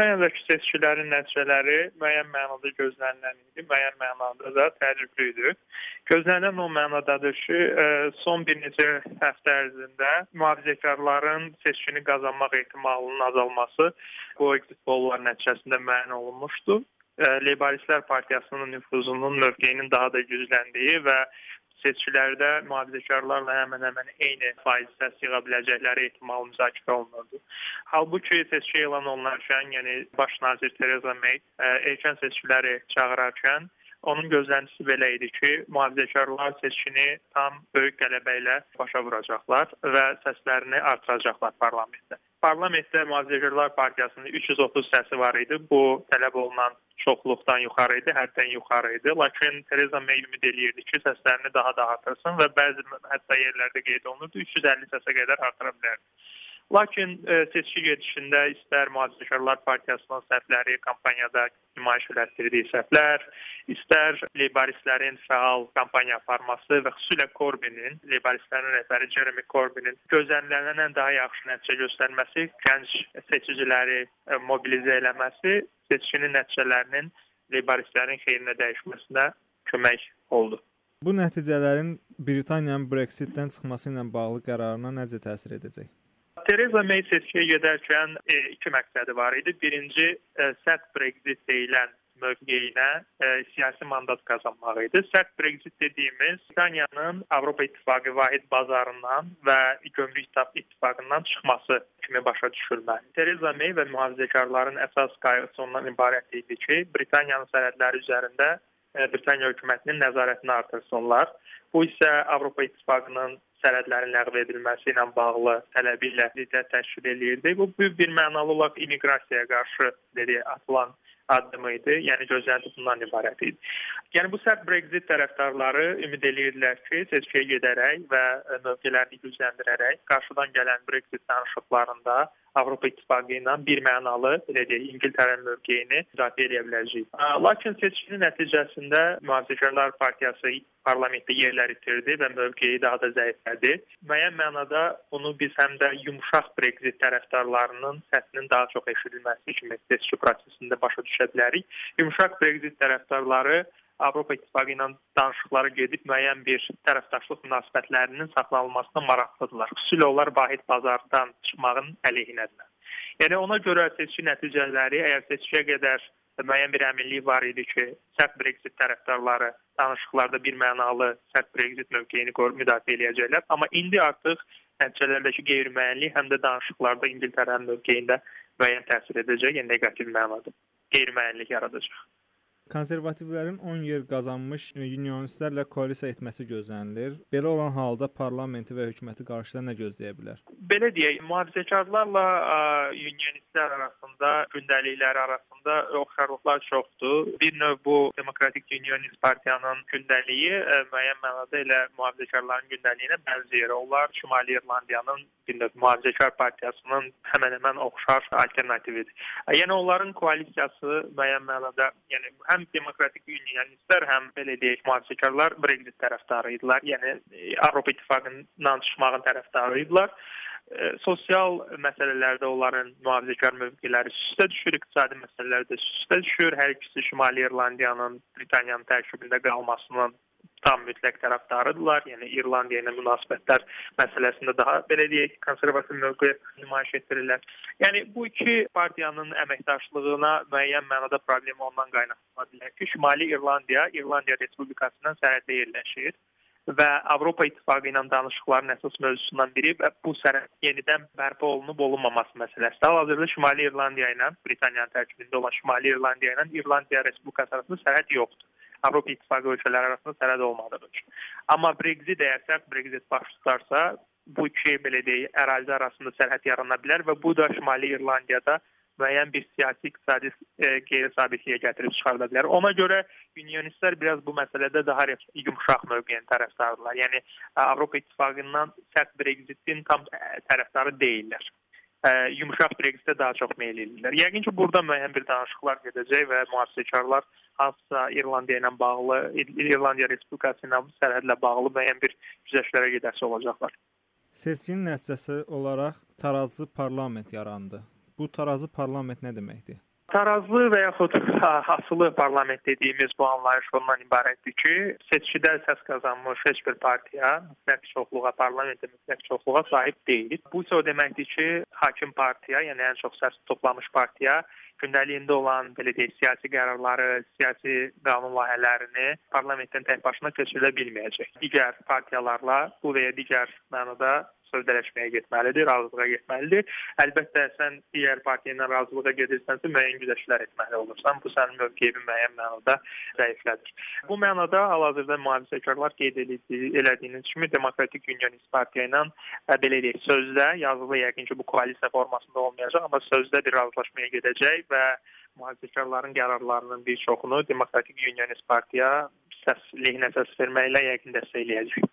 Britaniyadakı seçkilərin nəticələri müəyyən mənada gözlənilən idi, müəyyən mənada da təəccüblü idi. Gözlənilən o mənadadır ki, son bir neçə həftə ərzində mühafizəkarların seçkini qazanmaq ehtimalının azalması bu exit polllar nəticəsində müəyyən olunmuşdu. Leyboristlər partiyasının nüfuzunun mövqeyinin daha da gücləndiyi və seçkilərdə mühafizəkarlarla həmin-həmin eyni faiz səs yığa biləcəkləri ehtimal müzakirə olunurdu. Halbuki seçki elan olunarkən, yəni baş nazir Tereza May erkən seçkiləri çağırarkən Onun gözləntisi belə idi ki, mühafizəkarlar seçkini tam böyük qələbə ilə başa vuracaqlar və səslərini artıracaqlar parlamentdə. Parlamentdə Mühafizəkarlar Partiyasının 330 səsi var idi. Bu tələb olunan çoxluqdan yuxarı idi, həddən yuxarı idi. Lakin Tereza May ümid eləyirdi ki, səslərini daha da artırsın və bəzi hətta yerlərdə qeyd olunurdu 350 səsə qədər artıra bilər. Lakin e, seçki gedişində istər Mühafizəkarlar Partiyasının səhvləri kampaniyada nümayiş elətdirdiyi səhvlər, istər Leyboristlərin fəal kampaniya aparması və xüsusilə Corbinin, Leyboristlərin rəhbəri Jeremy Corbinin gözlənilənən daha yaxşı nəticə göstərməsi, gənc seçiciləri e, mobilizə eləməsi seçkinin nəticələrinin Leyboristlərin xeyrinə dəyişməsinə kömək oldu. Bu nəticələrin Britaniyanın Brexitdən çıxması ilə bağlı qərarına necə təsir edəcək? Tereza May seçkiyə gedərkən e, iki məqsədi var idi. Birinci, e, sərt Brexit deyilən mövqeyinə e, siyasi mandat qazanmaq idi. Sərt Brexit dediyimiz Britaniyanın Avropa İttifaqı vahid bazarından və gömrük ittifaqından çıxması kimi başa düşülməli. Tereza May və mühafizəkarların əsas qayğısı ondan ibarət idi ki, Britaniyanın sərhədləri üzərində e, Britaniya hökumətinin nəzarətini artırsınlar. Bu isə Avropa İttifaqının sənədlərin ləğv edilməsi ilə bağlı tələbi ilə ziddət təşkil eləyirdi. Bu böyük bir mənalı olaraq immiqrasiyaya qarşı dedi atılan addım idi. Yəni gözlənti bundan ibarət idi. Yəni bu sərt Brexit tərəfdarları ümid eləyirdilər ki, seçkiyə gedərək və mövqelərini gücləndirərək qarşıdan gələn Brexit danışıqlarında Avropa İttifaqı ilə bir mənalı, belə deyək, İngiltərənin mövqeyini müdafiə edə biləcək. Lakin seçkinin nəticəsində Mühafizəkarlar Partiyası parlamentdə yerlər itirdi və mövqeyi daha da zəiflədi. Müəyyən mənada bunu biz həm də yumşaq Brexit tərəfdarlarının səsinin daha çox eşidilməsi kimi seçki prosesində başa düşə bilərik. Yumşaq Brexit tərəfdarları Avropa İttifaqı ilə danışıqlara gedib müəyyən bir tərəfdaşlıq münasibətlərinin saxlanılmasına maraqlıdırlar. Xüsusilə onlar vahid bazardan çıxmağın əleyhinədirlər. Yəni ona görə seçki nəticələri əgər seçkiyə qədər müəyyən bir əminlik var idi ki, sərt Brexit tərəfdarları danışıqlarda bir mənalı sərt Brexit mövqeyini müdafiə edəcəklər, amma indi artıq nəticələrdəki qeyri-müəyyənlik həm də danışıqlarda İngiltərənin mövqeyində müəyyən təsir edəcək, yəni neqativ mənada qeyri-müəyyənlik yaradacaq. Konservativlərin 10 yer qazanmış unionistlərlə koalisiya etməsi gözlənilir. Belə olan halda parlamenti və hökuməti qarşıda nə gözləyə bilər? Belə deyək, mühafizəkarlarla unionistlər arasında gündəlikləri arasında oxşarlıqlar çoxdur. Bir növ bu Demokratik Unionist partiyanın gündəliyi ə, müəyyən mənada elə mühafizəkarların gündəliyinə bənzəyir. Onlar Şimali İrlandiyanın bir növ mühafizəkar partiyasının həmin-həmin oxşar alternatividir. Yəni onların koalisiyası müəyyən mənada, yəni həm demokratik unionistlər, həm belə deyək, mühafizəkarlar Brexit tərəfdarı idilər. Yəni Avropa İttifaqından çıxmağın tərəfdarı idilər. Sosial məsələlərdə onların mühafizəkar mövqeləri üstə düşür, iqtisadi məsələlərdə üstə düşür. Hər ikisi Şimali İrlandiyanın Britaniyanın tərkibində qalmasının tam mütləq tərəfdarıdırlar. Yəni İrlandiya ilə münasibətlər məsələsində daha belə deyək, konservativ mövqe nümayiş etdirirlər. Yəni bu iki partiyanın əməkdaşlığına müəyyən mənada problem ondan qaynaqlana bilər ki, Şimali İrlandiya İrlandiya Respublikasından sərhəddə yerləşir və Avropa İttifaqı ilə danışıqların əsas mövzusundan biri və bu sərhəd yenidən bərpa olunub olunmaması məsələsidir. Hal-hazırda Şimali İrlandiya ilə Britaniyanın tərkibində olan Şimali İrlandiya ilə İrlandiya Respublikası arasında sərhəd yoxdur. Avropa İttifaqı ölkələri arasında sərhəd olmadığı üçün. Amma Brexit əgər sərt Brexit baş tutarsa, bu iki belə deyək, ərazi arasında sərhəd yarana bilər və bu da Şimali İrlandiyada müəyyən bir siyasi iqtisadi e, qeyri-sabitliyə gətirib çıxarda bilər. Ona görə unionistlər biraz bu məsələdə daha yumşaq mövqeyin tərəfdarıdırlar. Yəni Avropa İttifaqından sərt Brexitin tam tərəfdarı deyillər ə, yumşaq Brexitə daha çox meyl edirlər. Yəqin ki, burada müəyyən bir danışıqlar gedəcək və mühafizəkarlar hansısa İrlandiya ilə bağlı, İrlandiya Respublikası ilə sərhədlə bağlı müəyyən bir güzəştlərə gedəsi olacaqlar. Seçkinin nəticəsi olaraq tarazı parlament yarandı. Bu tarazı parlament nə deməkdir? Tarazlı və yaxud asılı parlament dediyimiz bu anlayış ondan ibarətdir ki, seçkidə səs qazanmış heç bir partiya mütləq çoxluğa, parlamentdə mütləq çoxluğa sahib deyil. Bu isə o deməkdir ki, hakim partiya, yəni ən çox səs toplamış partiya gündəliyində olan belə deyək, siyasi qərarları, siyasi qanun layihələrini parlamentdən tək başına keçirə bilməyəcək. Digər partiyalarla bu və ya digər mənada sövdələşməyə getməlidir, razılığa getməlidir. Əlbəttə sən digər partiya ilə razılığa gedirsənsə müəyyən güzəştlər etməli olursan. Bu sənin mövqeyini müəyyən mənada zəiflədir. Bu mənada hal-hazırda mühafizəkarlar qeyd elədiyiniz kimi Demokratik Unionist Partiya ilə belə deyək, sözdə, yazılı yəqin ki, bu koalisiya formasında olmayacaq, amma sözdə bir razılaşmaya gedəcək və mühafizəkarların qərarlarının bir çoxunu Demokratik Unionist Partiya səs lehinə səs verməklə yəqin dəstəkləyəcək.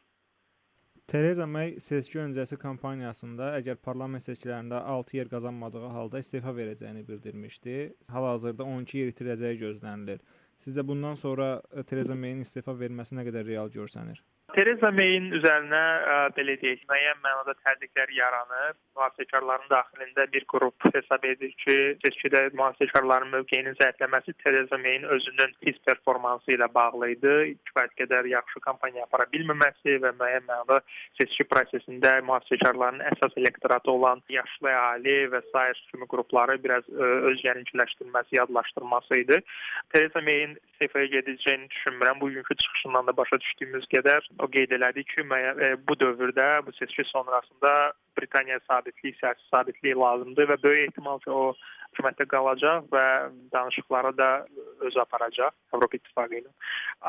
Tereza May seçki öncəsi kampaniyasında əgər parlament seçkilərində 6 yer qazanmadığı halda istefa verəcəyini bildirmişdi. Hal-hazırda 12 yer itirəcəyi gözlənilir. Sizə bundan sonra Tereza Mayın istefa verməsi nə qədər real görsənir? Tereza May-in üzərinə ə, belə deyək, müəyyən mənada təzyiqlər yaranıb. Mühafizəkarların daxilində bir qrup hesab edir ki, seçkidə mühafizəkarların mövqeyinin zəifləməsi Tereza May-in özünün pis performansı ilə bağlı idi. Kifayət qədər yaxşı kampaniya apara bilməməsi və müəyyən mənada seçki prosesində mühafizəkarların əsas elektoratı olan yaşlı əhali və sair kimi qrupları biraz ə, öz gəlinciləşdirməsi, yadlaşdırması idi. Tereza May-in sefaya gedəcəyini düşünmürəm. Bugünkü çıxışından da başa düşdüyümüz qədər o qeyd elədi ki, e, bu dövrdə, bu seçki sonrasında Britaniya sabitlik, siyasi sabitlik lazımdır və böyük ehtimal ki, o hökumətdə qalacaq və danışıqları da özü aparacaq Avropa İttifaqı ilə.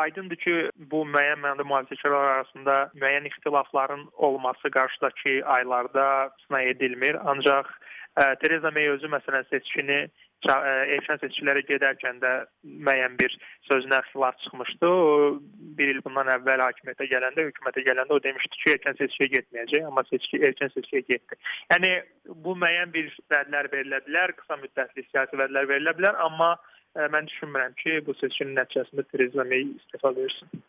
Aydındır ki, bu müəyyən mənada mühafizəçilər arasında müəyyən ixtilafların olması qarşıdakı aylarda sına edilmir. Ancaq ə, e, Tereza May özü məsələn seçkini erkən seçkilərə gedərkən də müəyyən bir sözünə xilaf çıxmışdı. O bir il bundan əvvəl hakimiyyətə gələndə, hökumətə gələndə o demişdi ki, erkən seçkiyə getməyəcək, amma seçki erkən seçkiyə getdi. Yəni bu müəyyən bir vədlər verilə bilər, qısa müddətli siyasi vədlər verilə bilər, amma ə, mən düşünmürəm ki, bu seçkinin nəticəsində Theresa May istefa versin.